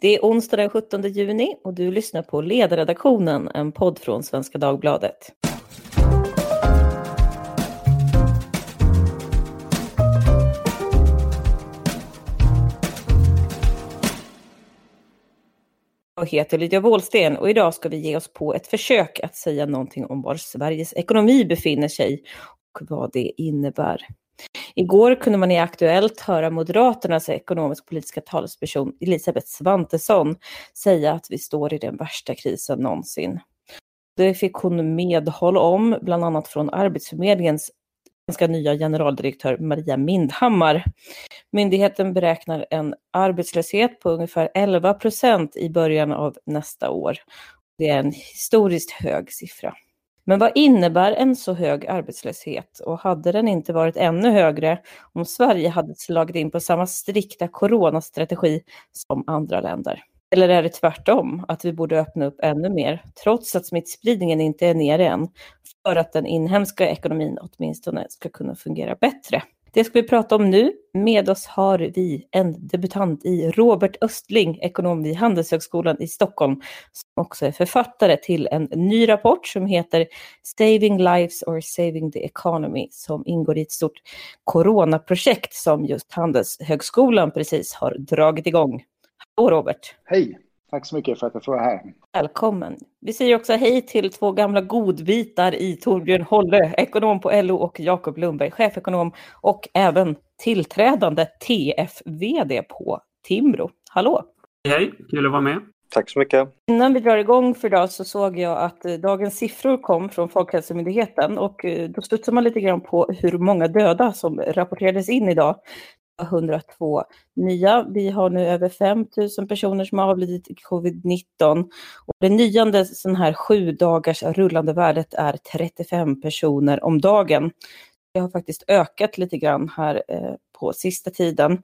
Det är onsdag den 17 juni och du lyssnar på Ledarredaktionen, en podd från Svenska Dagbladet. Jag heter Lydia Wåhlsten och idag ska vi ge oss på ett försök att säga någonting om var Sveriges ekonomi befinner sig och vad det innebär. Igår kunde man i Aktuellt höra Moderaternas ekonomisk-politiska talesperson Elisabeth Svantesson säga att vi står i den värsta krisen någonsin. Det fick hon medhåll om, bland annat från Arbetsförmedlingens ganska nya generaldirektör Maria Mindhammar. Myndigheten beräknar en arbetslöshet på ungefär 11 procent i början av nästa år. Det är en historiskt hög siffra. Men vad innebär en så hög arbetslöshet och hade den inte varit ännu högre om Sverige hade slagit in på samma strikta coronastrategi som andra länder? Eller är det tvärtom, att vi borde öppna upp ännu mer, trots att smittspridningen inte är nere än, för att den inhemska ekonomin åtminstone ska kunna fungera bättre? Det ska vi prata om nu. Med oss har vi en debutant i Robert Östling, ekonom vid Handelshögskolan i Stockholm, som också är författare till en ny rapport som heter Saving Lives or Saving the Economy, som ingår i ett stort coronaprojekt som just Handelshögskolan precis har dragit igång. Hallå Robert! Hej! Tack så mycket för att jag får vara här. Välkommen. Vi säger också hej till två gamla godbitar i Torbjörn Holle, ekonom på LO och Jakob Lundberg, chefekonom och även tillträdande TF-VD på Timbro. Hallå! Hej, kul att vara med. Tack så mycket. Innan vi drar igång för idag så såg jag att eh, dagens siffror kom från Folkhälsomyndigheten och eh, då studsar man lite grann på hur många döda som rapporterades in idag. 102 nya. Vi har nu över 5 000 personer som har avlidit i covid-19. Och det nionde sån här sju dagars rullande värdet är 35 personer om dagen. Det har faktiskt ökat lite grann här eh, på sista tiden.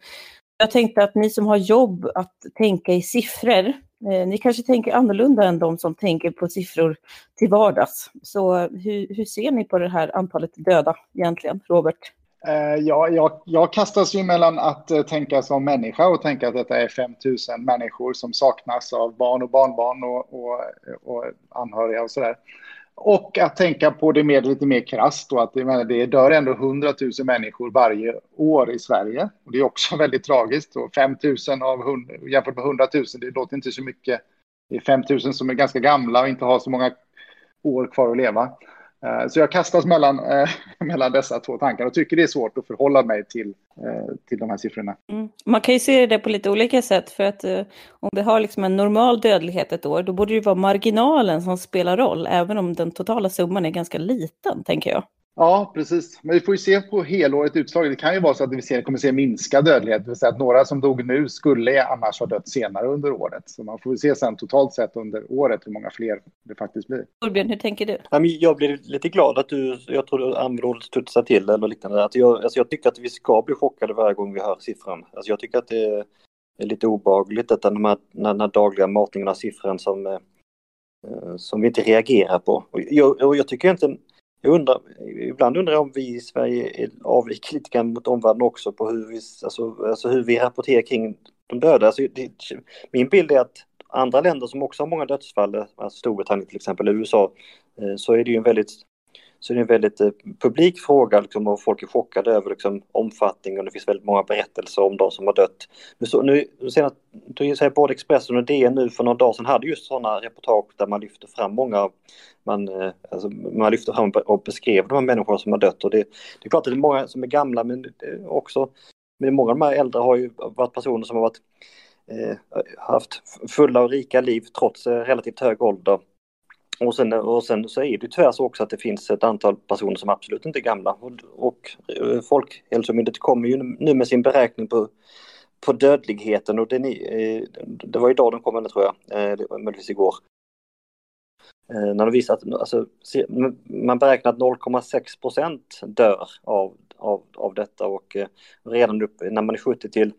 Jag tänkte att ni som har jobb att tänka i siffror, eh, ni kanske tänker annorlunda än de som tänker på siffror till vardags. Så eh, hur, hur ser ni på det här antalet döda egentligen, Robert? Eh, ja, jag, jag kastas ju mellan att eh, tänka som människa och tänka att detta är 5 000 människor som saknas av barn och barnbarn och, och, och anhöriga och sådär. Och att tänka på det med lite mer krasst och att det, det dör ändå 100 000 människor varje år i Sverige. Och det är också väldigt tragiskt. Och 5 000 av 100, jämfört med 100 000, det låter inte så mycket. Det är 5 000 som är ganska gamla och inte har så många år kvar att leva. Eh, så jag kastas mellan, eh, mellan dessa två tankar och tycker det är svårt att förhålla mig till, eh, till de här siffrorna. Mm. Man kan ju se det på lite olika sätt för att eh, om vi har liksom en normal dödlighet ett år då borde det vara marginalen som spelar roll även om den totala summan är ganska liten tänker jag. Ja, precis. Men vi får ju se på helåret utslag. Det kan ju vara så att vi ser, kommer se minskad dödlighet, det vill säga att några som dog nu skulle annars ha dött senare under året. Så man får se sen totalt sett under året hur många fler det faktiskt blir. Torbjörn, hur tänker du? Jag blir lite glad att du, jag tror du använder ordet studsa till eller liknande. Att jag, alltså jag tycker att vi ska bli chockade varje gång vi hör siffran. Alltså jag tycker att det är lite obehagligt att den här, den här dagliga matningen av siffran som, eh, som vi inte reagerar på. Och jag, och jag tycker inte jag undrar, ibland undrar jag om vi i Sverige avviker lite grann mot omvärlden också på hur vi, alltså, alltså hur vi rapporterar kring de döda. Alltså, det, min bild är att andra länder som också har många dödsfall, alltså Storbritannien till exempel, USA, eh, så är det ju en väldigt så det är en väldigt eh, publik fråga liksom, och folk är chockade över liksom, omfattningen och det finns väldigt många berättelser om de som har dött. Nu, så, nu senast, både Expressen och DN nu för några dagar sedan hade just sådana reportage där man lyfter fram många man, eh, alltså, man lyfter fram och beskrev de här människorna som har dött och det, det är klart att det är många som är gamla men eh, också men många av de här äldre har ju varit personer som har varit, eh, haft fulla och rika liv trots eh, relativt hög ålder. Och sen, och sen så är det tyvärr så också att det finns ett antal personer som absolut inte är gamla. Och, och eh, Folkhälsomyndigheten kommer ju nu med sin beräkning på, på dödligheten och det, eh, det var idag de kom med tror jag, eh, möjligtvis igår. När de visar att alltså, man beräknar att 0,6 procent dör av, av, av detta och redan upp när man är 70 till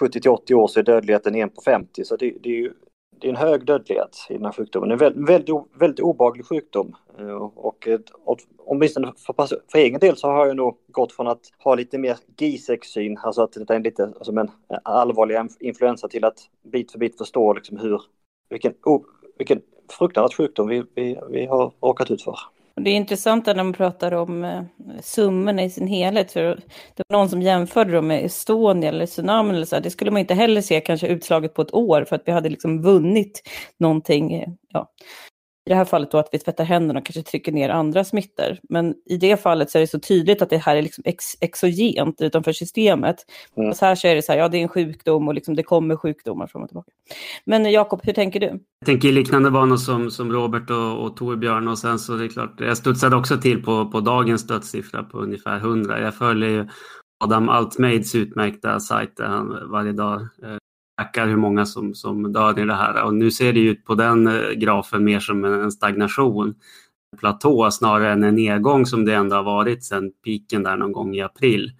70 till 80 år så är dödligheten 1 på 50 så det, det är ju det är en hög dödlighet i den här sjukdomen. En väldigt, väldigt obaglig sjukdom. Eh, och, eh, och åtminstone för, för egen del så har jag nog gått från att ha lite mer Gisex-syn, alltså att det är lite alltså, som en eh, allvarlig influensa till att bit för bit förstå liksom hur, vilken, oh, vilken fruktansvärd sjukdom vi, vi, vi har råkat ut för. Det är intressant när man pratar om eh, summorna i sin helhet. För det var någon som jämförde dem med Estonia eller tsunamin. Eller så. Det skulle man inte heller se kanske utslaget på ett år för att vi hade liksom vunnit någonting. Eh, ja, i det här fallet då att vi tvättar händerna och kanske trycker ner andra smittor. Men i det fallet så är det så tydligt att det här är liksom ex exogent utanför systemet. Mm. Och så här så är det så här, ja det är en sjukdom och liksom det kommer sjukdomar fram och tillbaka. Men Jakob, hur tänker du? Jag tänker i liknande banor som, som Robert och, och Torbjörn och sen så är det klart, jag studsade också till på, på dagens dödssiffra på ungefär 100. Jag följer ju Adam Altmaids utmärkta sajt där han varje dag ökar hur många som, som dör i det här. Och nu ser det ut på den eh, grafen mer som en stagnation, en platå snarare än en nedgång som det ändå har varit sedan piken där någon gång i april.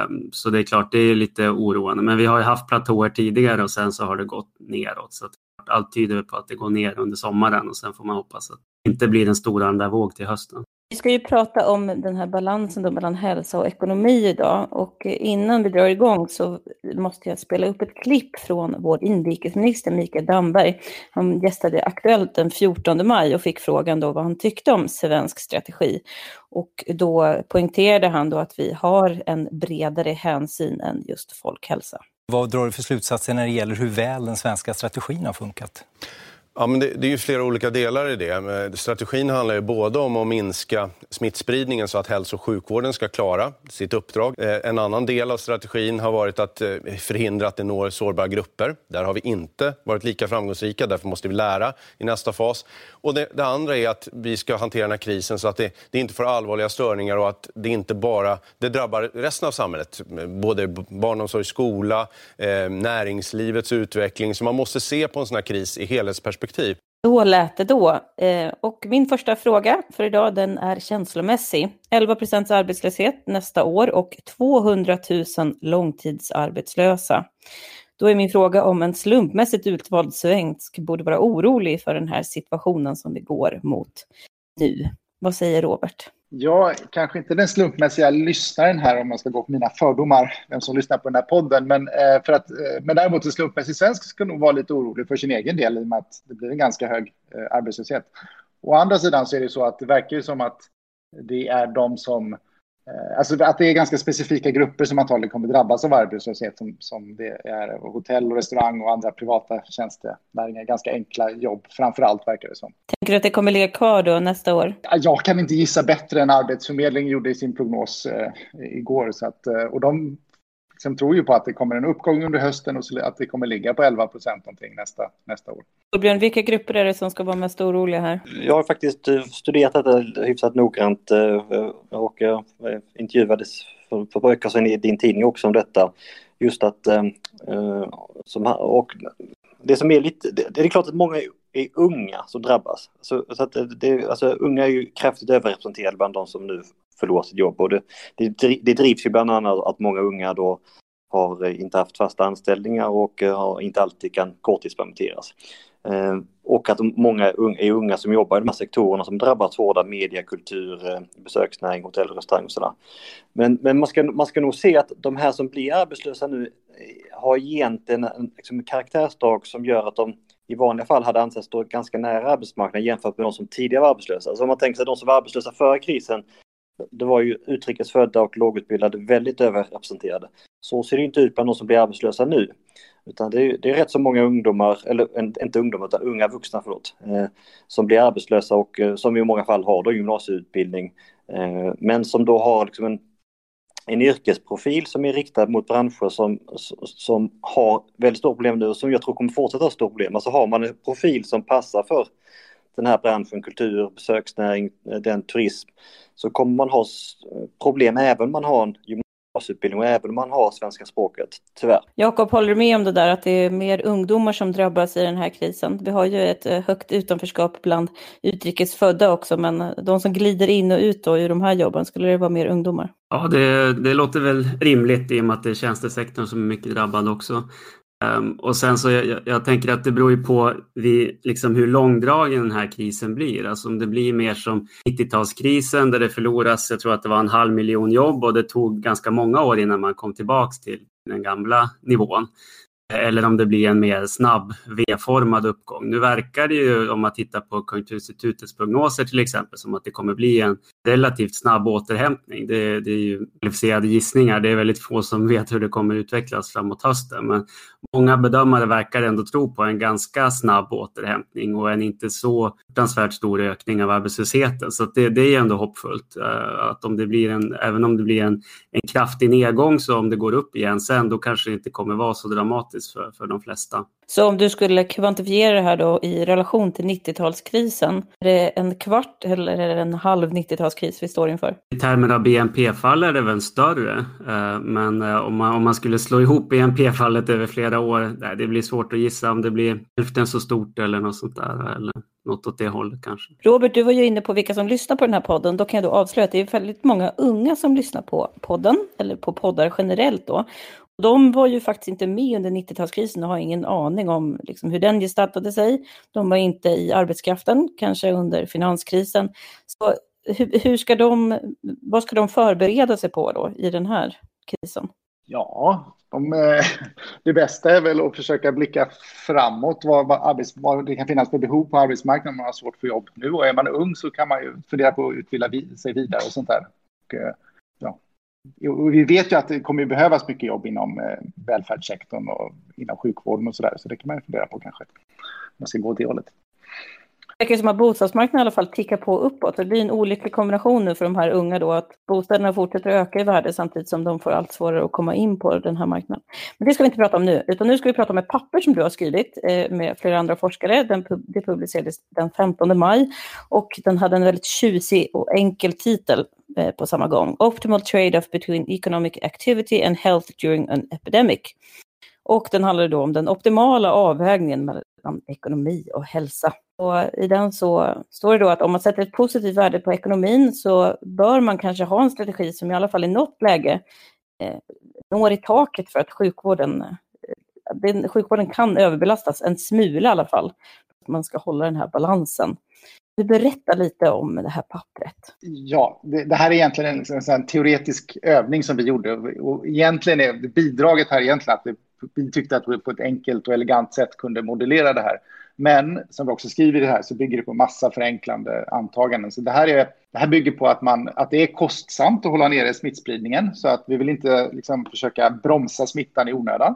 Ehm, så det är klart, det är lite oroande. Men vi har ju haft platåer tidigare och sen så har det gått neråt. Så allt tyder på att det går ner under sommaren och sen får man hoppas att det inte blir en stor andra våg till hösten. Vi ska ju prata om den här balansen då mellan hälsa och ekonomi idag och innan vi drar igång så måste jag spela upp ett klipp från vår inrikesminister Mikael Damberg. Han gästade Aktuellt den 14 maj och fick frågan då vad han tyckte om svensk strategi. Och då poängterade han då att vi har en bredare hänsyn än just folkhälsa. Vad drar du för slutsatser när det gäller hur väl den svenska strategin har funkat? Ja, men det, det, är ju flera olika delar i det. Eh, strategin handlar ju både om att minska smittspridningen så att hälso och sjukvården ska klara sitt uppdrag. Eh, en annan del av strategin har varit att eh, förhindra att det når sårbara grupper. Där har vi inte varit lika framgångsrika, därför måste vi lära i nästa fas. Och det, det andra är att vi ska hantera den här krisen så att det, det, inte får allvarliga störningar och att det inte bara det drabbar resten av samhället. Både barnomsorg, skola, näringslivets utveckling. Så man måste se på en sån här kris i helhetsperspektiv perspektiv. Så lät det då. Eh, och min första fråga för idag den är känslomässig. 11 procents arbetslöshet nästa år och 200 000 långtidsarbetslösa. Då är min fråga om en slumpmässigt utvald svensk borde vara orolig för den här situationen som vi går mot nu. Vad säger Robert? Jag kanske inte den slumpmässiga lyssnaren här om man ska gå på mina fördomar, vem som lyssnar på den här podden. Men, eh, för att, eh, men däremot en slumpmässig svensk ska nog vara lite orolig för sin egen del i och med att det blir en ganska hög eh, arbetslöshet. Å andra sidan så är det så att det verkar ju som att det är de som Eh, alltså att det är ganska specifika grupper som antagligen kommer drabbas av arbetslöshet som, som det är hotell och restaurang och andra privata tjänstenäringar. Ganska enkla jobb, framför allt verkar det som. Tänker du att det kommer ligga kvar då nästa år? Jag kan inte gissa bättre än Arbetsförmedlingen gjorde i sin prognos eh, igår. Så att, eh, och de liksom tror ju på att det kommer en uppgång under hösten och att det kommer ligga på 11 procent någonting nästa, nästa år. Torbjörn, vilka grupper är det som ska vara mest oroliga här? Jag har faktiskt eh, studerat detta hyfsat noggrant eh, och jag eh, intervjuades för, för veckor sedan i din tidning också om detta. Just att, och det som är lite, det är klart att många är unga som drabbas. Så, så att det, alltså, unga är ju kraftigt överrepresenterade bland de som nu förlorar sitt jobb. Och det, det, det drivs ju bland annat att många unga då har eh, inte haft fasta anställningar och eh, har inte alltid kan korttidspermitteras. Eh, och att många är unga som jobbar i de här sektorerna som drabbats hårda, media, kultur, besöksnäring, hotell, restaurang och sådär. Men, men man, ska, man ska nog se att de här som blir arbetslösa nu har egentligen en liksom, karaktärsdrag som gör att de i vanliga fall hade ansetts stå ganska nära arbetsmarknaden jämfört med de som tidigare var arbetslösa. Alltså om man tänker sig de som var arbetslösa före krisen det var ju utrikesfödda och lågutbildade väldigt överrepresenterade. Så ser det inte ut bland de som blir arbetslösa nu. Utan det är, det är rätt så många ungdomar, eller inte ungdomar utan unga vuxna förlåt, eh, som blir arbetslösa och eh, som i många fall har då gymnasieutbildning. Eh, men som då har liksom en, en yrkesprofil som är riktad mot branscher som, som har väldigt stora problem nu och som jag tror kommer fortsätta ha stora problem. Alltså har man en profil som passar för den här branschen, kultur, besöksnäring, eh, den turism, så kommer man ha problem även om man har en gymnasieutbildning och även om man har svenska språket, tyvärr. Jakob, håller du med om det där att det är mer ungdomar som drabbas i den här krisen? Vi har ju ett eh, högt utanförskap bland utrikesfödda också, men de som glider in och ut då i de här jobben, skulle det vara mer ungdomar? Ja, det, det låter väl rimligt i och med att det är tjänstesektorn som är mycket drabbad också. Um, och sen så jag, jag, tänker att det beror ju på vi, liksom hur långdragen den här krisen blir. Alltså om det blir mer som 90-talskrisen där det förloras, jag tror att det var en halv miljon jobb och det tog ganska många år innan man kom tillbaks till den gamla nivån eller om det blir en mer snabb V-formad uppgång. Nu verkar det ju, om man tittar på Konjunkturinstitutets prognoser till exempel, som att det kommer bli en relativt snabb återhämtning. Det, det är ju kvalificerade gissningar. Det är väldigt få som vet hur det kommer utvecklas framåt hösten. Men många bedömare verkar ändå tro på en ganska snabb återhämtning och en inte så fruktansvärt stor ökning av arbetslösheten. Så det, det är ändå hoppfullt. Eh, att om det blir en, även om det blir en, en kraftig nedgång så om det går upp igen sen, då kanske det inte kommer vara så dramatiskt för, för de flesta. Så om du skulle kvantifiera det här då i relation till 90-talskrisen, är det en kvart eller är det en halv 90-talskris vi står inför? I termer av BNP-fall är det väl större, eh, men eh, om man, om man skulle slå ihop BNP-fallet över flera år, det blir svårt att gissa om det blir hälften så stort eller något sånt där. Eller något åt det hållet kanske. Robert, du var ju inne på vilka som lyssnar på den här podden. Då kan jag då avslöja att det är väldigt många unga som lyssnar på podden, eller på poddar generellt då. De var ju faktiskt inte med under 90-talskrisen och har ingen aning om liksom, hur den gestaltade sig. De var inte i arbetskraften, kanske under finanskrisen. Så hur, hur ska de, vad ska de förbereda sig på då i den här krisen? Ja, de, eh, det bästa är väl att försöka blicka framåt vad, vad, arbets, vad det kan finnas för behov på arbetsmarknaden om man har svårt för jobb nu. Och är man ung så kan man ju fundera på att utbilda sig vidare och sånt där. Och, eh, ja och vi vet ju att det kommer behövas mycket jobb inom eh, välfärdssektorn och inom sjukvården och så där. Så det kan man fundera på kanske. Man ska gå åt det hållet. Det verkar som att bostadsmarknaden i alla fall tickar på uppåt. Det blir en olycklig kombination nu för de här unga då att bostäderna fortsätter att öka i värde samtidigt som de får allt svårare att komma in på den här marknaden. Men det ska vi inte prata om nu, utan nu ska vi prata om ett papper som du har skrivit eh, med flera andra forskare. Den, det publicerades den 15 maj och den hade en väldigt tjusig och enkel titel eh, på samma gång. Optimal trade-off between economic activity and health during an epidemic. Och den handlar då om den optimala avvägningen om ekonomi och hälsa. Och I den så står det då att om man sätter ett positivt värde på ekonomin så bör man kanske ha en strategi som i alla fall i något läge eh, når i taket för att sjukvården, eh, den, sjukvården kan överbelastas en smula i alla fall. Att man ska hålla den här balansen. Du berätta lite om det här pappret. Ja, det, det här är egentligen en, en, en, teoretisk övning som vi gjorde. Och egentligen är bidraget här egentligen att vi vi tyckte att vi på ett enkelt och elegant sätt kunde modellera det här. Men som vi också skriver i det här så bygger det på massa förenklande antaganden. Så det här, är, det här bygger på att, man, att det är kostsamt att hålla nere smittspridningen så att vi vill inte liksom, försöka bromsa smittan i onödan.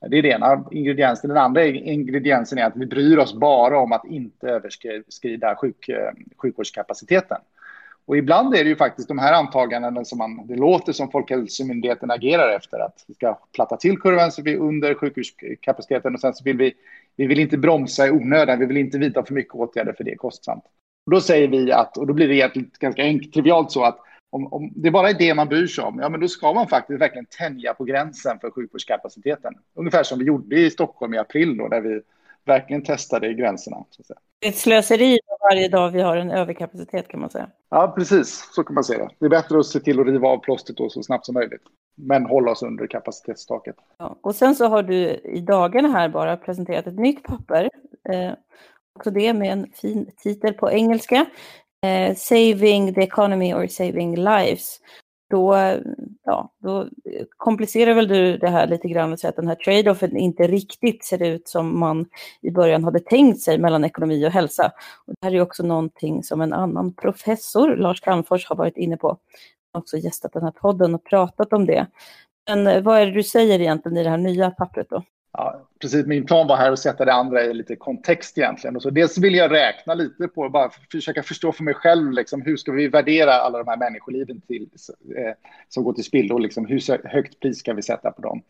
Det är den ena ingrediensen. Den andra ingrediensen är att vi bryr oss bara om att inte överskrida sjuk, eh, sjukvårdskapaciteten. Och ibland är det ju faktiskt de här antagandena som man, det låter som Folkhälsomyndigheten agerar efter, att vi ska platta till kurvan så vi är under sjukhuskapaciteten och sen så vill vi, vi vill inte bromsa i onödan, vi vill inte vidta för mycket åtgärder för det är kostsamt. Och då säger vi att, och då blir det egentligen ganska enkelt, trivialt så att om, om det bara är det man bryr sig om, ja men då ska man faktiskt verkligen tänja på gränsen för sjukvårdskapaciteten. Ungefär som vi gjorde i Stockholm i april då, där vi verkligen testade gränserna. Så att säga. Det är ett slöseri varje dag vi har en överkapacitet kan man säga. Ja, precis. Så kan man säga. Det är bättre att se till att riva av plåstret så snabbt som möjligt. Men hålla oss under kapacitetstaket. Ja, och sen så har du i dagarna här bara presenterat ett nytt papper. Eh, också det med en fin titel på engelska. Eh, Saving the economy or saving lives då, ja, då komplicerar väl du det här lite grann och säger att den här trade-offen inte riktigt ser ut som man i början hade tänkt sig mellan ekonomi och hälsa. Och det här är också någonting som en annan professor, Lars Calmfors, har varit inne på. Han har också gästat den här podden och pratat om det. Men vad är det du säger egentligen i det här nya pappret då? Ja, precis. Min plan var här att sätta det andra i lite kontext egentligen. Och så dels vill jag räkna lite på, bara försöka förstå för mig själv, liksom, hur ska vi värdera alla de här människoliven till, eh, som går till spillo? Liksom, hur högt pris ska vi sätta på dem?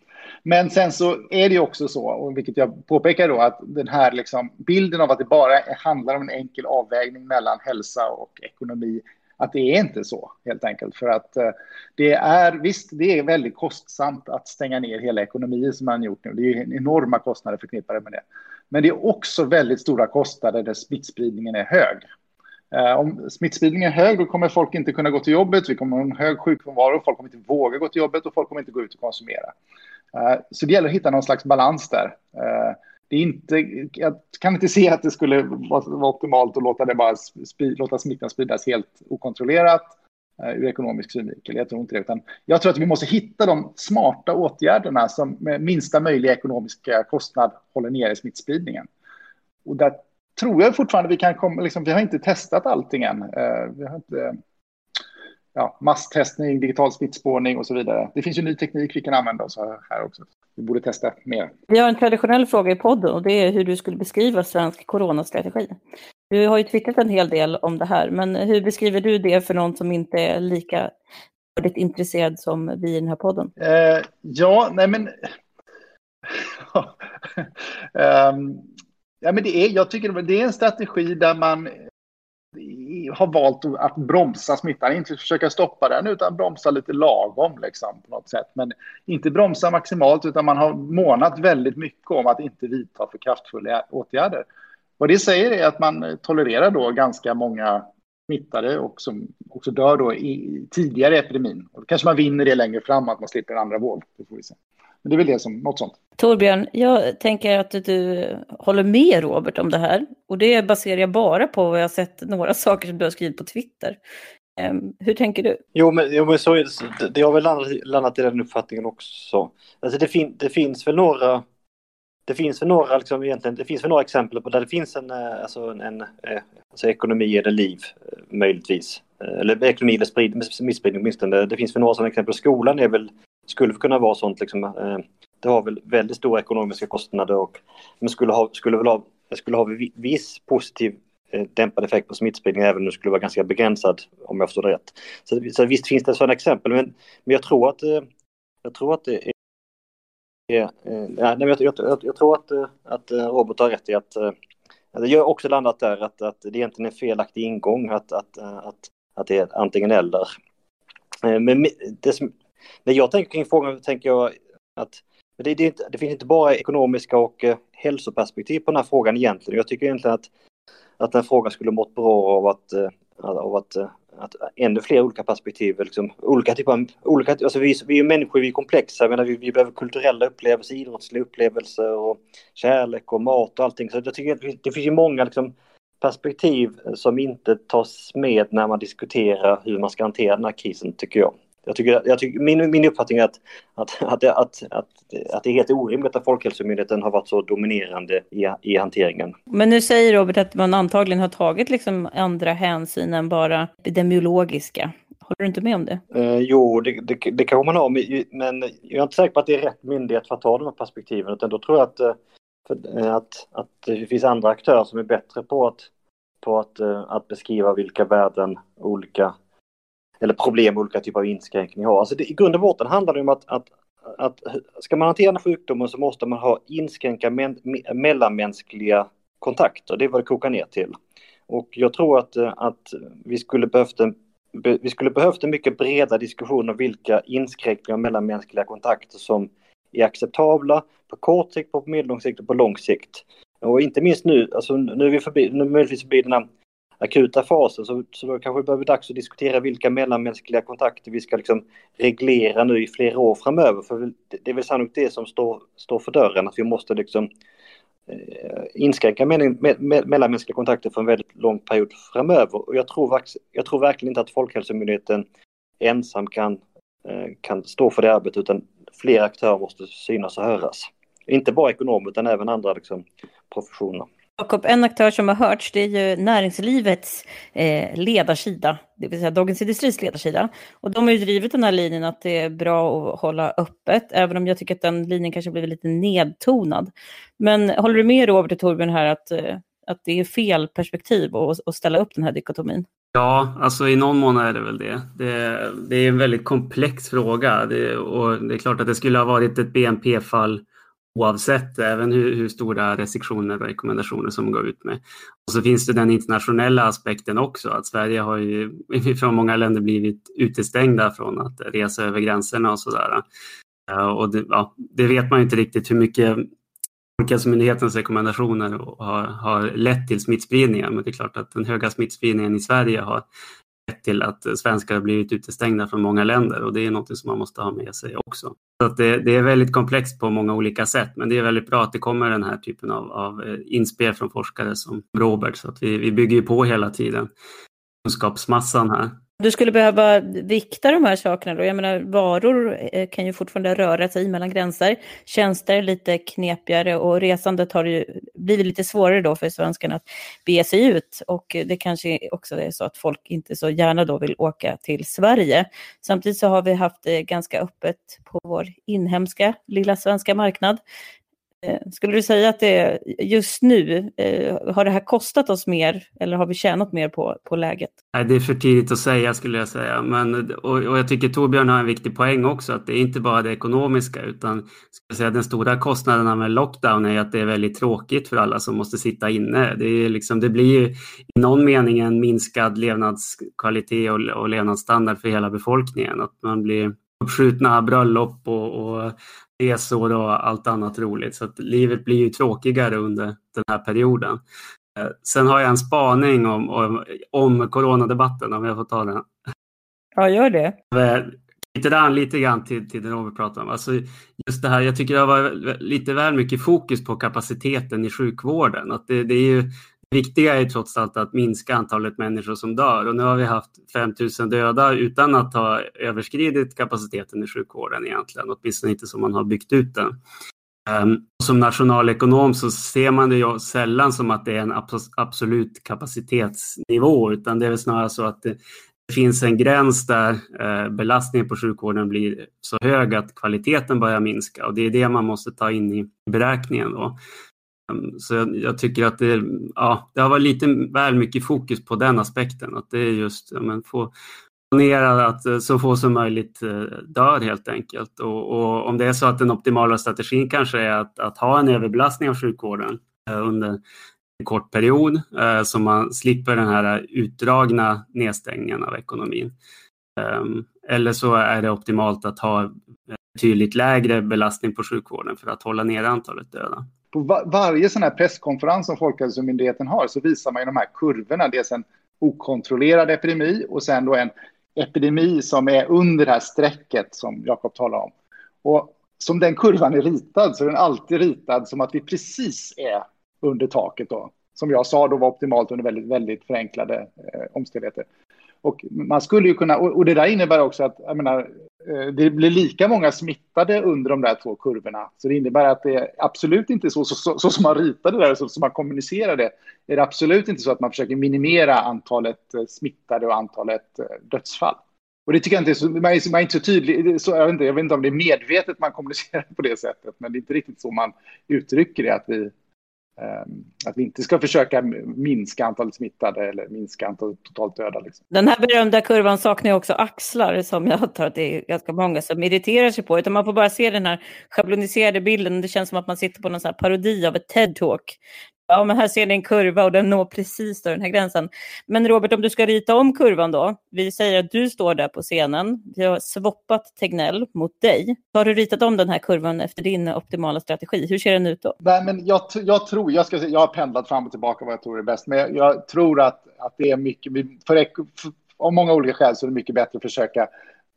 Men sen så är det också så, och vilket jag påpekar då, att den här liksom, bilden av att det bara handlar om en enkel avvägning mellan hälsa och ekonomi att det är inte så helt enkelt. För att eh, det är visst, det är väldigt kostsamt att stänga ner hela ekonomin som man gjort nu. Det är enorma kostnader förknippade med det. Men det är också väldigt stora kostnader där smittspridningen är hög. Eh, om smittspridningen är hög, då kommer folk inte kunna gå till jobbet. Vi kommer ha en hög sjukfrånvaro. Folk kommer inte våga gå till jobbet och folk kommer inte gå ut och konsumera. Eh, så det gäller att hitta någon slags balans där. Det är inte, jag kan inte se att det skulle vara optimalt att låta, det bara sprid, låta smittan spridas helt okontrollerat eh, ur ekonomisk synvinkel. Jag tror inte det. Utan jag tror att vi måste hitta de smarta åtgärderna som med minsta möjliga ekonomiska kostnad håller nere smittspridningen. Och där tror jag fortfarande vi kan komma, liksom, vi har inte testat allting än. Eh, vi har inte, ja, masstestning, digital smittspårning och så vidare. Det finns ju ny teknik vi kan använda oss av här också. Vi borde testa mer. Vi har en traditionell fråga i podden och det är hur du skulle beskriva svensk coronastrategi. Du har ju twittrat en hel del om det här, men hur beskriver du det för någon som inte är lika intresserad som vi i den här podden? Uh, ja, nej men... um, Ja, men det är, jag tycker det är en strategi där man har valt att bromsa smittan, inte försöka stoppa den utan bromsa lite lagom liksom, på något sätt. Men inte bromsa maximalt utan man har månat väldigt mycket om att inte vidta för kraftfulla åtgärder. Vad det säger är att man tolererar då ganska många smittade och som också dör då i tidigare epidemin. Och då kanske man vinner det längre fram att man slipper en andra våg. Det får vi se. Men det är väl det som, något sånt. Torbjörn, jag tänker att du håller med Robert om det här. Och det baserar jag bara på vad jag sett några saker som du har skrivit på Twitter. Um, hur tänker du? Jo, men, jo, men så är det. Det har väl landat, landat i den uppfattningen också. Alltså det, fin, det finns väl några det finns väl några, liksom, egentligen, det finns väl några exempel på där det finns en, eh, alltså en, en eh, alltså ekonomi eller liv, eh, möjligtvis. Eller ekonomi eller sprid, missspridning åtminstone. Det finns väl några sådana exempel. Skolan är väl skulle kunna vara sånt. Liksom, eh, det har väl väldigt stora ekonomiska kostnader och men skulle ha, skulle väl ha, skulle ha viss positiv eh, dämpad effekt på smittspridning även om det skulle vara ganska begränsad om jag förstår det rätt. Så, så visst finns det sådana exempel men, men jag tror att eh, jag tror att det är Ja, nej, jag, jag, jag, jag, tror att, eh, att Robert har rätt i att, att jag har också landat där att, att det egentligen är en felaktig ingång att, att, att, att det är antingen eller. Men det som, när jag tänker kring frågan tänker jag att det, det, inte, det finns inte bara ekonomiska och eh, hälsoperspektiv på den här frågan egentligen. Jag tycker egentligen att, att den här frågan skulle mått bra av att, eh, av att, eh, att ännu fler olika perspektiv, liksom, olika typer av, olika, alltså vi, vi är människor, vi är komplexa, jag menar, vi, vi behöver kulturella upplevelser, idrottsliga upplevelser och kärlek och mat och allting. Så jag tycker att det finns ju många liksom, perspektiv som inte tas med när man diskuterar hur man ska hantera den här krisen, tycker jag. Jag tycker, jag tycker, min, min uppfattning är att, att, att, att, att, att det är helt orimligt att Folkhälsomyndigheten har varit så dominerande i, i hanteringen. Men nu säger Robert att man antagligen har tagit liksom andra hänsyn än bara epidemiologiska. Håller du inte med om det? Eh, jo, det, det, det kanske man har, men jag är inte säker på att det är rätt myndighet för att ta de här perspektiven, utan då tror jag att, eh, för, att, att det finns andra aktörer som är bättre på att, på att, eh, att beskriva vilka värden olika eller problem med olika typer av inskränkningar har. Alltså det, I grund och botten handlar det om att, att, att ska man hantera sjukdomen så måste man ha inskränka men, mellanmänskliga kontakter. Det är vad det kokar ner till. Och jag tror att, eh, att vi skulle behövt en vi skulle behövt en mycket bredare diskussion om vilka inskränkningar av mellanmänskliga kontakter som är acceptabla på kort sikt, på medellång sikt och på lång sikt. Och inte minst nu, alltså nu är vi förbi, nu möjligtvis förbi den här akuta fasen så, så då kanske det börjar bli dags att diskutera vilka mellanmänskliga kontakter vi ska liksom reglera nu i flera år framöver. För det är väl sannolikt det som står, står för dörren, att vi måste liksom eh, inskränka me me mellanmänskliga kontakter för en väldigt lång period framöver. Och jag tror, jag tror verkligen inte att Folkhälsomyndigheten ensam kan, eh, kan stå för det arbetet utan fler aktörer måste synas och höras. Inte bara ekonomer utan även andra liksom, professioner. Jakob, en aktör som har hörts det är ju näringslivets eh, ledarsida, det vill säga Dagens Industris ledarsida. Och de har ju drivit den här linjen att det är bra att hålla öppet, även om jag tycker att den linjen kanske blivit lite nedtonad. Men håller du med Robert och Torbjörn här att, eh, att det är fel perspektiv att, att ställa upp den här dikotomin? Ja, alltså i någon mån är det väl det. Det, det är en väldigt komplex fråga det, och det är klart att det skulle ha varit ett BNP-fall oavsett även hur, hur, stora restriktioner och rekommendationer som går ut med. Och så finns det den internationella aspekten också, att Sverige har ju från många länder blivit utestängda från att resa över gränserna och sådär. Eh, och det, ja, det vet man inte riktigt hur mycket Folkhälsomyndighetens rekommendationer har, har lett till smittspridningen. Men det är klart att den höga smittspridningen i Sverige har lett till att svenskar har blivit utestängda från många länder och det är något som man måste ha med sig också. Så att det, det, är väldigt komplext på många olika sätt men det är väldigt bra att det kommer den här typen av, av eh, inspel från forskare som Robert så att vi, vi bygger på hela tiden kunskapsmassan här. Du skulle behöva vikta de här sakerna då. Jag menar varor eh, kan ju fortfarande röra sig mellan gränser. Tjänster är lite knepigare och resandet har ju blivit lite svårare då för svenskarna att bege sig ut. Och det kanske också är så att folk inte så gärna då vill åka till Sverige. Samtidigt så har vi haft det ganska öppet på vår inhemska lilla svenska marknad. Eh, skulle du säga att det just nu, eh, har det här kostat oss mer eller har vi tjänat mer på, på läget? Nej, det är för tidigt att säga skulle jag säga. Men, och, och jag tycker Torbjörn har en viktig poäng också, att det är inte bara det ekonomiska utan ska jag säga, den stora kostnaden med lockdown är att det är väldigt tråkigt för alla som måste sitta inne. Det, är liksom, det blir ju i någon mening en minskad levnadskvalitet och, och levnadsstandard för hela befolkningen. Att man blir uppskjutna bröllop och, och resor och allt annat roligt. Så att livet blir ju tråkigare under den här perioden. Eh, sen har jag en spaning om, om, om coronadebatten, om jag får ta den. Ja, gör det. Knyter an lite grann till, till det Robert pratade om. Alltså just det här, jag tycker det har varit lite väl mycket fokus på kapaciteten i sjukvården. Att det, det är ju viktiga är trots allt att minska antalet människor som dör och nu har vi haft 5000 döda utan att ha överskridit kapaciteten i sjukvården egentligen, åtminstone inte som man har byggt ut den. Ehm, som nationalekonom så ser man det ju sällan som att det är en absolut kapacitetsnivå utan det är väl snarare så att det, finns en gräns där eh, belastningen på sjukvården blir så hög att kvaliteten börjar minska och det är det man måste ta in i beräkningen. Då. Ehm, så jag, jag, tycker att det, ja, det har varit lite väl mycket fokus på den aspekten. Att det är just ja, men få ner att eh, så få som möjligt eh, dör helt enkelt. Och, och, om det är så att den optimala strategin kanske är att, att ha en överbelastning av sjukvården eh, under en kort period så man slipper den här utdragna nedstängningen av ekonomin. Ehm, eller så är det optimalt att ha betydligt lägre belastning på sjukvården för att hålla ner antalet döda på var, varje sån här presskonferens som Folkhälsomyndigheten har så visar man ju de här kurvorna. Dels en okontrollerad epidemi och sen då en epidemi som är under det här strecket som Jakob talar om. Och som den kurvan är ritad så är den alltid ritad som att vi precis är under taket då. Som jag sa då var optimalt under väldigt, väldigt förenklade eh, omständigheter. Och man skulle ju kunna, och, det där innebär också att, jag menar, eh, det blir lika många smittade under de där två kurvorna. Så det innebär att det är absolut inte så, så, så, så som man ritade det där, så som man kommunicerade. det, är det absolut inte så att man försöker minimera antalet eh, smittade och antalet eh, dödsfall. Och det tycker jag inte är så, man är, man är inte så tydlig, så, jag, vet inte, jag vet inte om det är medvetet man kommunicerar på det sättet, men det är inte riktigt så man uttrycker det, att vi, Ehm, att vi inte ska försöka minska antalet smittade eller minska antalet totalt döda. Liksom. Den här berömda kurvan saknar också axlar som jag tror att det är ganska många som irriterar sig på. Utan man får bara se den här schabloniserade bilden. Det känns som att man sitter på någon sån parodi av ett TED-talk. Ja, men här ser ni en kurva och den når precis då den här gränsen. Men Robert, om du ska rita om kurvan då. Vi säger att du står där på scenen. Vi har swappat Tegnell mot dig. Har du ritat om den här kurvan efter din optimala strategi? Hur ser den ut då? Nej, men jag, jag tror, jag, ska, jag har pendlat fram och tillbaka vad jag tror är bäst, men jag, jag tror att, att det är mycket, för, för, av många olika skäl så är det mycket bättre att försöka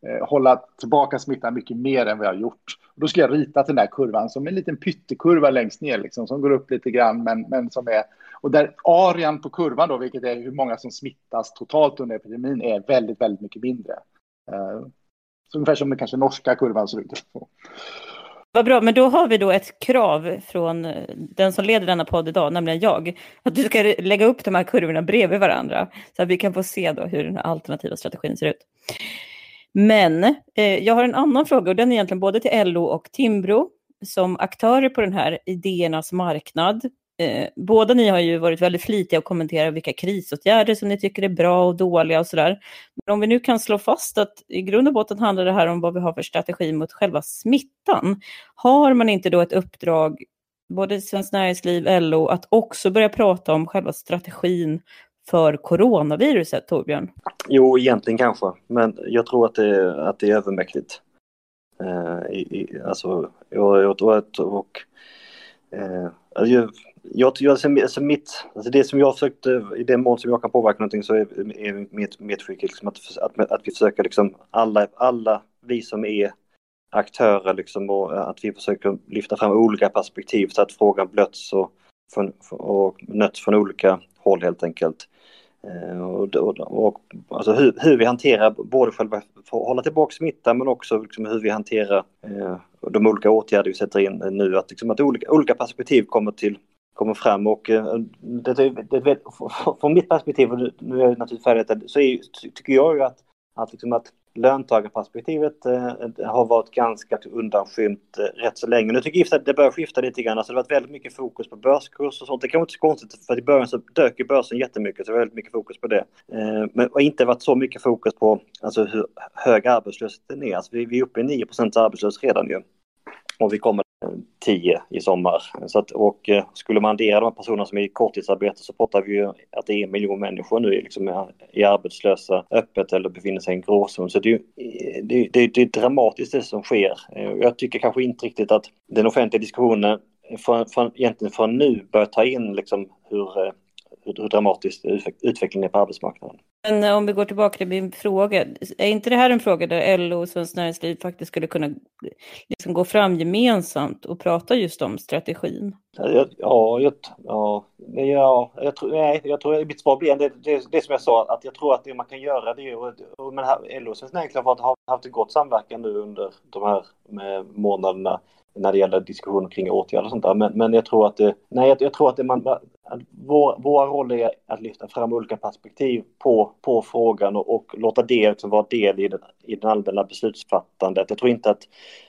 Eh, hålla tillbaka smittan mycket mer än vad jag har gjort. Och då ska jag rita den där kurvan som en liten pyttekurva längst ner, liksom, som går upp lite grann, men, men som är... Och där arean på kurvan, då, vilket är hur många som smittas totalt under epidemin, är väldigt, väldigt mycket mindre. Eh, så ungefär som den kanske norska kurvan ser ut. Vad bra, men då har vi då ett krav från eh, den som leder denna podd idag, nämligen jag, att du ska lägga upp de här kurvorna bredvid varandra så att vi kan få se då hur den alternativa strategin ser ut. Men eh, jag har en annan fråga och den är egentligen både till LO och Timbro som aktörer på den här idéernas marknad. Eh, båda ni har ju varit väldigt flitiga och kommentera vilka krisåtgärder som ni tycker är bra och dåliga och sådär. Men om vi nu kan slå fast att i grund och botten handlar det här om vad vi har för strategi mot själva smittan. Har man inte då ett uppdrag, både Svenskt Näringsliv, LO, att också börja prata om själva strategin för coronaviruset, Torbjörn? Jo, egentligen kanske, men jag tror att det, att det är övermäktigt. Eh, i, i, alltså, och, och, och, Eh, alltså, jag, jag, alltså, alltså mitt, alltså det som jag försökte, i den mån som jag kan påverka någonting så är, är mitt medskick liksom att, att, att vi försöker liksom alla, alla vi som är aktörer liksom och eh, att vi försöker lyfta fram olika perspektiv så att frågan blöts och, från, och nötts från olika håll helt enkelt. Eh, och, och, och, alltså hur, hur, vi hanterar både själva för att hålla tillbaka smittan men också liksom hur vi hanterar eh, de olika åtgärder vi sätter in eh, nu. Att, liksom, att olika, olika perspektiv kommer, till, kommer fram och eh, det, det, det, från mitt perspektiv, och nu är jag naturligtvis färdig, så är, tycker jag ju att, att, liksom att löntagarperspektivet eh, har varit ganska undanskymt eh, rätt så länge. Nu tycker jag att det börjar skifta lite grann. Alltså det har varit väldigt mycket fokus på börskurs och sånt. Det kanske inte så konstigt för i början så dök ju börsen jättemycket så det var väldigt mycket fokus på det. Eh, men det har inte varit så mycket fokus på alltså, hur hög arbetslösheten är. Alltså, vi, vi är uppe i 9% arbetslöshet redan ju. Och vi kommer 10 i sommar. Så att, och eh, skulle man addera de personerna som är i korttidsarbete så pratar vi ju att det är en miljon människor nu liksom är, är arbetslösa öppet eller befinner sig i en gråzon. Så det är, eh, det, det, det är dramatiskt det som sker. Eh, jag tycker kanske inte riktigt att den offentliga diskussionen från, från, egentligen från nu bör ta in liksom hur hur, hur dramatiskt utvecklingen är på arbetsmarknaden. Men eh, om vi går tillbaka till min fråga, är inte det här en fråga där LO och Svenskt Näringsliv faktiskt skulle kunna liksom gå fram gemensamt och prata just om strategin? Ja, jag, ja, ja jag, tror, nej, jag tror mitt svar blir det, det, det som jag sa, att jag tror att det man kan göra det är och, men här, LO och Svenskt Näringsliv har haft ett gott samverkan nu under de här eh, månaderna när det gäller diskussioner kring åtgärder och sånt där. Men, men jag tror att det, nej, jag, jag tror att det man, att vår, vår roll är att lyfta fram olika perspektiv på, på frågan och, och låta det liksom vara del i den, i den allmänna beslutsfattandet. Jag tror inte att,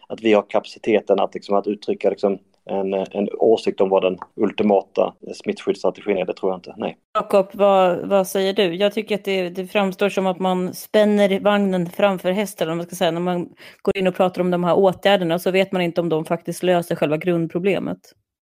att vi har kapaciteten att, liksom, att uttrycka liksom, en, en åsikt om vad den ultimata smittskyddsstrategin är, det tror jag inte. Nej. Jakob, vad, vad säger du? Jag tycker att det, det framstår som att man spänner vagnen framför hästen, om man ska säga, när man går in och pratar om de här åtgärderna så vet man inte om de faktiskt löser själva grundproblemet.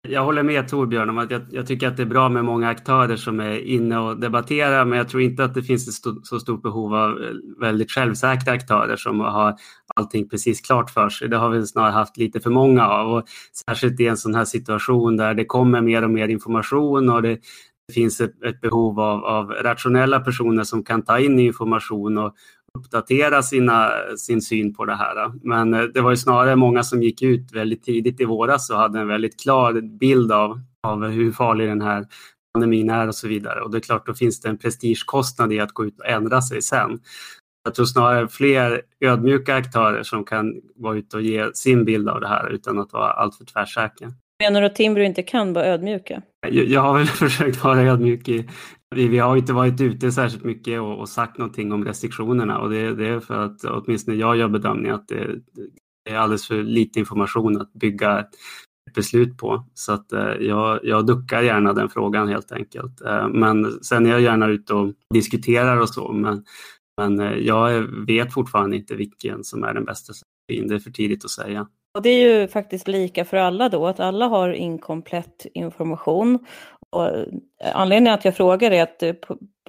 Jag håller med Torbjörn om att jag, jag, tycker att det är bra med många aktörer som är inne och debatterar, men jag tror inte att det finns ett st så stort behov av eh, väldigt självsäkra aktörer som har allting precis klart för sig. Det har vi snarare haft lite för många av, och särskilt i en sån här situation där det kommer mer och mer information och det, det finns ett, ett behov av, av, rationella personer som kan ta in information och, uppdatera sina, sin syn på det här. Men eh, det var ju snarare många som gick ut väldigt tidigt i våras och hade en väldigt klar bild av, av hur farlig den här pandemin är och så vidare. Och det är klart, då finns det en prestigekostnad i att gå ut och ändra sig sen. Jag tror snarare fler ödmjuka aktörer som kan vara ute och ge sin bild av det här utan att vara alltför tvärsäkra. Menar du att Timbro inte kan vara ödmjuka? Jag, har väl försökt vara ödmjuk i, vi, har inte varit ute särskilt mycket och, och sagt någonting om restriktionerna och det, det, är för att åtminstone jag gör bedömningen att det, det är alldeles för lite information att bygga ett, beslut på. Så att eh, jag, jag duckar gärna den frågan helt enkelt. Eh, men sen är jag gärna ute och diskuterar och så. Men, men eh, jag vet fortfarande inte vilken som är den bästa strategin. Det är för tidigt att säga. Och det är ju faktiskt lika för alla då, att alla har inkomplett information. Och eh, anledningen att jag frågar är att eh,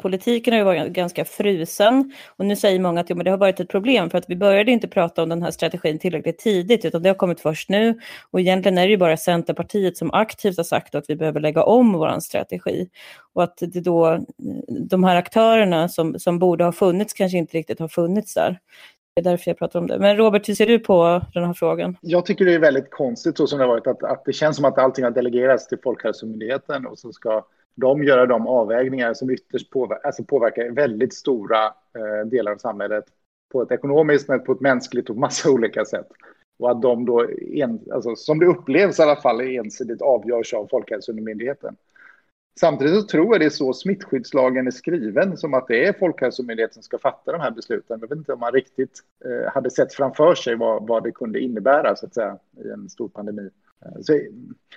politiken har ju varit ganska frusen. Och nu säger många att jo, men det har varit ett problem för att vi började inte prata om den här strategin tillräckligt tidigt utan det har kommit först nu. Och egentligen är det ju bara Centerpartiet som aktivt har sagt att vi behöver lägga om vår strategi. Och att det då de här aktörerna som, som borde ha funnits kanske inte riktigt har funnits där. Det är därför jag pratar om det. Men Robert, hur ser du på den här frågan? Jag tycker det är väldigt konstigt så som det har varit, att, att det känns som att allting har delegerats till Folkhälsomyndigheten och så ska de göra de avvägningar som ytterst påverkar, alltså påverkar väldigt stora eh, delar av samhället på ett ekonomiskt, men på ett mänskligt och massa olika sätt. Och att de då, en, alltså, som det upplevs i alla fall, ensidigt avgörs av Folkhälsomyndigheten. Samtidigt så tror jag det är så smittskyddslagen är skriven, som att det är Folkhälsomyndigheten som ska fatta de här besluten. Jag vet inte om man riktigt eh, hade sett framför sig vad, vad det kunde innebära så att säga, i en stor pandemi. Eh, så,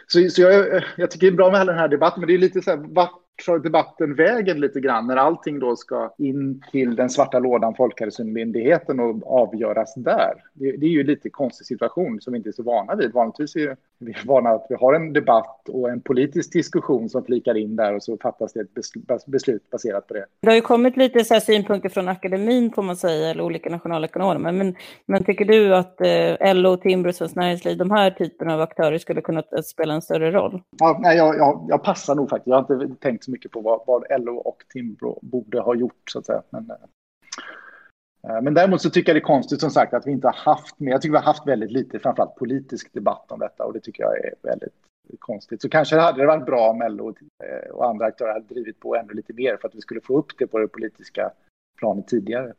så, så jag, jag, tycker det är bra med hela den här debatten, men det är lite så här, vart för debatten vägen lite grann när allting då ska in till den svarta lådan Folkhälsomyndigheten och avgöras där. Det, det är ju lite konstig situation som vi inte är så vana vid. Vanligtvis är vi vana att vi har en debatt och en politisk diskussion som flikar in där och så fattas det ett beslut baserat på det. Det har ju kommit lite så synpunkter från akademin får man säga, eller olika nationalekonomer. Men, men tycker du att eh, LO, Timbro, Svenskt Näringsliv, de här typerna av aktörer skulle kunna spela en större roll? Ja, nej, jag, jag, jag passar nog faktiskt. Jag har inte tänkt så mycket på vad, vad LO och Timbro borde ha gjort så att säga. Men, eh, eh, men däremot så tycker jag det är konstigt som sagt att vi inte har haft, men jag tycker vi har haft väldigt lite, framförallt politisk debatt om detta och det tycker jag är väldigt konstigt. Så kanske hade det varit bra om LO eh, och andra aktörer hade drivit på ännu lite mer för att vi skulle få upp det på det politiska planet tidigare.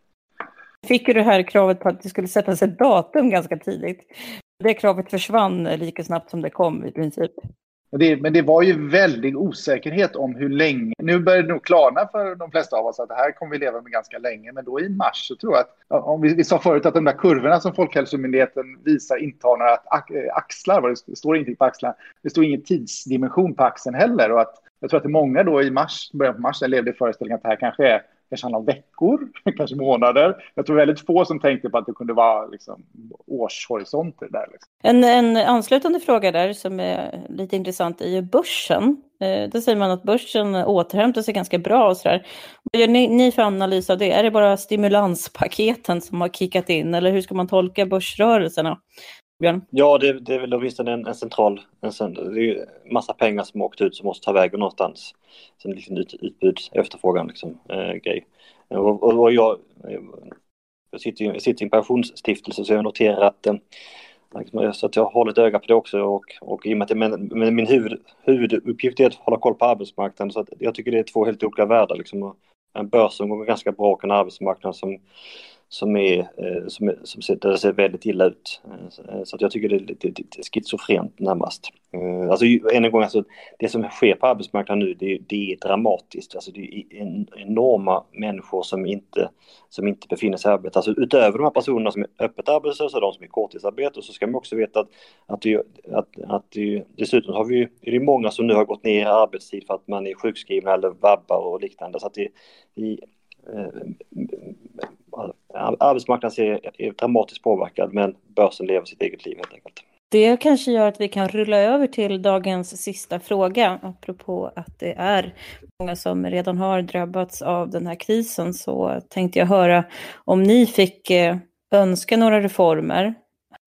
Fick ju det här kravet på att det skulle sättas ett datum ganska tidigt. Det kravet försvann lika snabbt som det kom i princip. Det, men det var ju väldig osäkerhet om hur länge. Nu börjar det nog klarna för de flesta av oss att det här kommer vi leva med ganska länge. Men då i mars så tror jag att, om vi, vi sa förut att de där kurvorna som Folkhälsomyndigheten visar eh, inte har några axlar, det står ingenting på axlarna. Det står ingen tidsdimension på axeln heller. Och att, jag tror att det är många då i mars, början på mars, levde i föreställningen att det här kanske är kanske handlar om veckor, kanske månader. Jag tror väldigt få som tänkte på att det kunde vara liksom, årshorisonter där. Liksom. En, en anslutande fråga där som är lite intressant är ju börsen. Eh, då säger man att börsen återhämtar sig ganska bra och sådär. Vad gör ni, ni för analys av det? Är det bara stimulanspaketen som har kickat in eller hur ska man tolka börsrörelserna? Björn? Ja, det, det är väl åtminstone en, en central, en, det är massa pengar som åkt ut som måste ta vägen någonstans. Sen liksom ut, utbud, efterfrågan liksom, eh, grej. Eh, och, och, och jag, jag sitter, jag sitter i en pensionsstiftelse så jag noterar att eh, liksom, så att jag håller ett öga på det också och, och i och med att men, men min huvud, huvuduppgift är att hålla koll på arbetsmarknaden så att jag tycker det är två helt olika världar liksom. En börs som går ganska bra och en arbetsmarknad som som, är, eh, som, är, som ser, där ser väldigt illa ut. Eh, så att jag tycker det är lite, lite schizofrent närmast. Eh, alltså än en gång, alltså, det som sker på arbetsmarknaden nu det, det är dramatiskt. Alltså, det är en, enorma människor som inte, som inte befinner sig i arbete. Alltså, utöver de här personerna som är öppet arbetslösa, de som är korttidsarbete, så ska man också veta att, att, vi, att, att det, dessutom har vi, är det många som nu har gått ner i arbetstid för att man är sjukskriven eller vabbar och liknande. Så att det, vi, arbetsmarknaden är, är dramatiskt påverkad men börsen lever sitt eget liv helt enkelt. Det kanske gör att vi kan rulla över till dagens sista fråga. Apropå att det är många som redan har drabbats av den här krisen så tänkte jag höra om ni fick eh, önska några reformer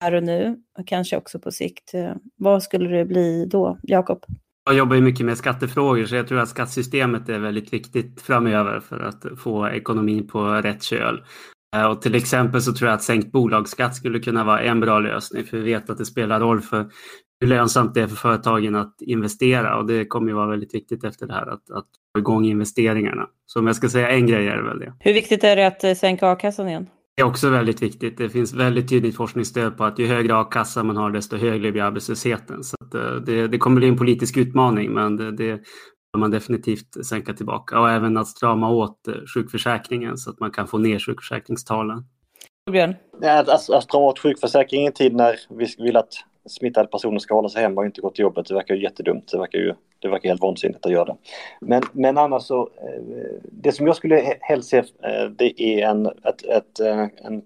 här och nu och kanske också på sikt. Eh, vad skulle det bli då, Jakob? Jag jobbar ju mycket med skattefrågor så jag tror att skattesystemet är väldigt viktigt framöver för att få ekonomin på rätt köl. Eh, och till exempel så tror jag att sänkt bolagsskatt skulle kunna vara en bra lösning för vi vet att det spelar roll för hur lönsamt det är för företagen att investera och det kommer ju vara väldigt viktigt efter det här att, att få igång investeringarna. Så om jag ska säga en grej är det väl det. Hur viktigt är det att eh, sänka a-kassan igen? Det är också väldigt viktigt. Det finns väldigt tydligt forskningsstöd på att ju högre a-kassa man har desto högre blir arbetslösheten. Så eh, det, det, kommer bli en politisk utmaning men det, det man definitivt sänka tillbaka. Och även att strama åt eh, sjukförsäkringen så att man kan få ner sjukförsäkringstalen. Björn? Att, att, att strama åt sjukförsäkringen i en tid när vi vill att smittade personer ska hålla sig hemma och inte gå till jobbet. Det verkar ju jättedumt. Det verkar ju det verkar helt vansinnigt att göra det. Men, men annars så, eh, det som jag skulle helst se eh, det är en, ett, ett, en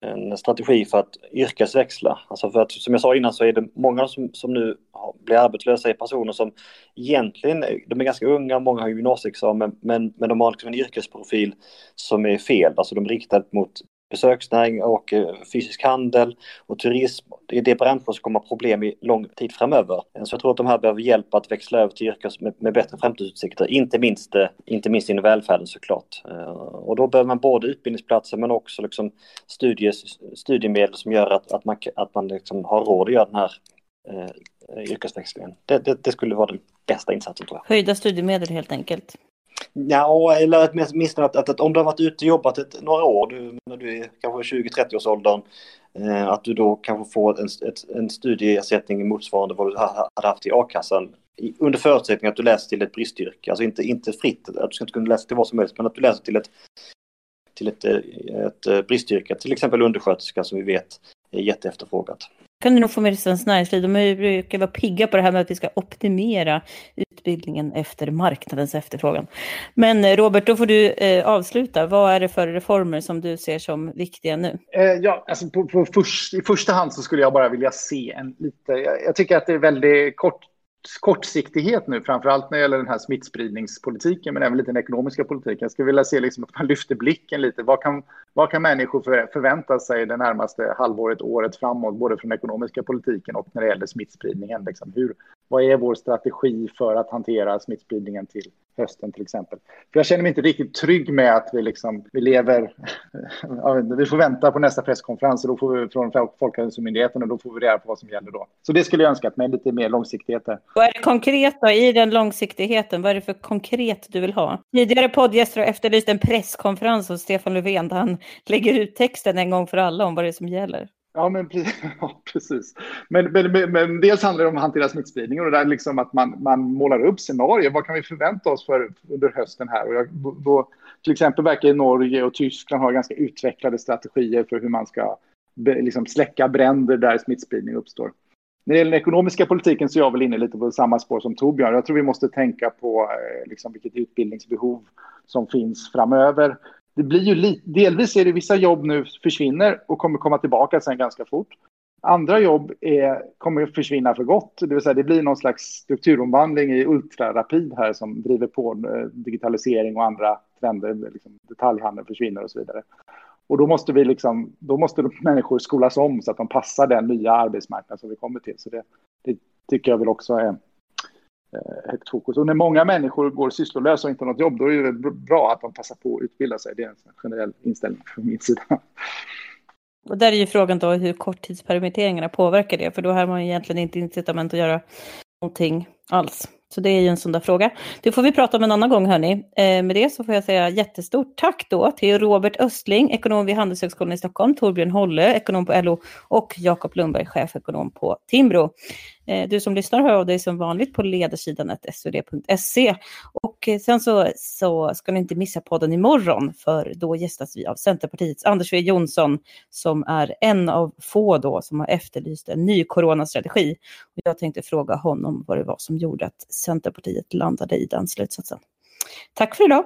en strategi för att yrkesväxla. Alltså för att som jag sa innan så är det många som, som nu blir arbetslösa är personer som egentligen, de är ganska unga, många har gymnasieexamen men, men de har liksom en yrkesprofil som är fel. Alltså de är riktade mot besöksnäring och eh, fysisk handel och turism. Det är det branscher som kommer ha problem i lång tid framöver. Eh, så jag tror att de här behöver hjälp att växla över till yrken med, med bättre framtidsutsikter, inte minst, eh, inte minst inom välfärden såklart. Och då behöver man både utbildningsplatser men också liksom studies, studiemedel som gör att, att man, att man liksom har råd att göra den här eh, yrkesväxlingen. Det, det, det skulle vara den bästa insatsen tror jag. Höjda studiemedel helt enkelt. Ja, eller åtminstone att, att, att, om du har varit ute och jobbat ett, några år, du, när du är kanske 20-30 års åldern, eh, att du då kanske får en, ett, en studieersättning motsvarande vad du hade haft i a-kassan under förutsättning att du läser till ett bristyrke, alltså inte, inte fritt, att du ska inte kunna läsa till vad som helst, men att du läser till ett, till ett, eh, ett, ett bristyrke, till exempel undersköterska som vi vet är jätteefterfrågat kan du nog få med dig Svenskt Näringsliv. De brukar vara pigga på det här med att vi ska optimera utbildningen efter marknadens efterfrågan. Men eh, Robert, då får du eh, avsluta. Vad är det för reformer som du ser som viktiga nu? Eh, ja, alltså på, på först, I första hand så skulle jag bara vilja se en lite... Jag, jag tycker att det är väldigt kort kortsiktighet nu, framförallt när det gäller den här smittspridningspolitiken, men även lite den ekonomiska politiken. Jag skulle vilja se liksom att man lyfter blicken lite. Vad kan, vad kan människor för, förvänta sig det närmaste halvåret, året framåt, både från den ekonomiska politiken och när det gäller smittspridningen? Liksom hur, vad är vår strategi för att hantera smittspridningen till hösten till exempel. För jag känner mig inte riktigt trygg med att vi, liksom, vi lever... vi får vänta på nästa presskonferens och då får vi från Folkhälsomyndigheten och då får vi reda på vad som gäller då. Så det skulle jag önska med lite mer långsiktighet där. Vad är det konkret då, i den långsiktigheten? Vad är det för konkret du vill ha? Tidigare poddgäster har efterlyst en presskonferens hos Stefan Löfven där han lägger ut texten en gång för alla om vad det är som gäller. Ja, men ja, precis. Men, men, men, men, dels handlar det om att hantera smittspridningen och där liksom att man, man målar upp scenarier. Vad kan vi förvänta oss för under hösten här? Och jag, då, till exempel verkar Norge och Tyskland ha ganska utvecklade strategier för hur man ska liksom släcka bränder där smittspridning uppstår. När det gäller den ekonomiska politiken så är jag väl inne lite på samma spår som Torbjörn. Jag tror vi måste tänka på eh, liksom, vilket utbildningsbehov som finns framöver det blir ju li- delvis är det vissa jobb nu försvinner och kommer komma tillbaka sen ganska fort. Andra jobb är, kommer försvinna för gott, det vill säga det blir någon slags strukturomvandling i ultrarapid här som driver på eh, digitalisering och andra trender, liksom detaljhandeln försvinner och så vidare. Och då måste vi liksom, då måste människor skolas om så att de passar den nya arbetsmarknad som vi kommer till. Så det, det tycker jag väl också är Eh, högt fokus. Och när många människor går sysslolösa och inte har något jobb, då är det bra att de passar på att utbilda sig. Det är en generell inställning från min sida. Och där är ju frågan då hur korttidspermitteringarna påverkar det, för då har man egentligen inte incitament att göra någonting alls. Så det är ju en sån där fråga. Det får vi prata om en annan gång hörni. Eh, med det så får jag säga jättestort tack då till Robert Östling, ekonom vid Handelshögskolan i Stockholm, Torbjörn Holle, ekonom på LO och Jakob Lundberg, chefekonom på Timbro. Eh, du som lyssnar hör av dig som vanligt på ledarsidan svd.se. Och eh, sen så, så ska ni inte missa podden imorgon, för då gästas vi av Centerpartiets Anders W Jonsson, som är en av få då som har efterlyst en ny coronastrategi. Och jag tänkte fråga honom vad det var som gjorde att Centerpartiet landade i den slutsatsen. Tack för idag!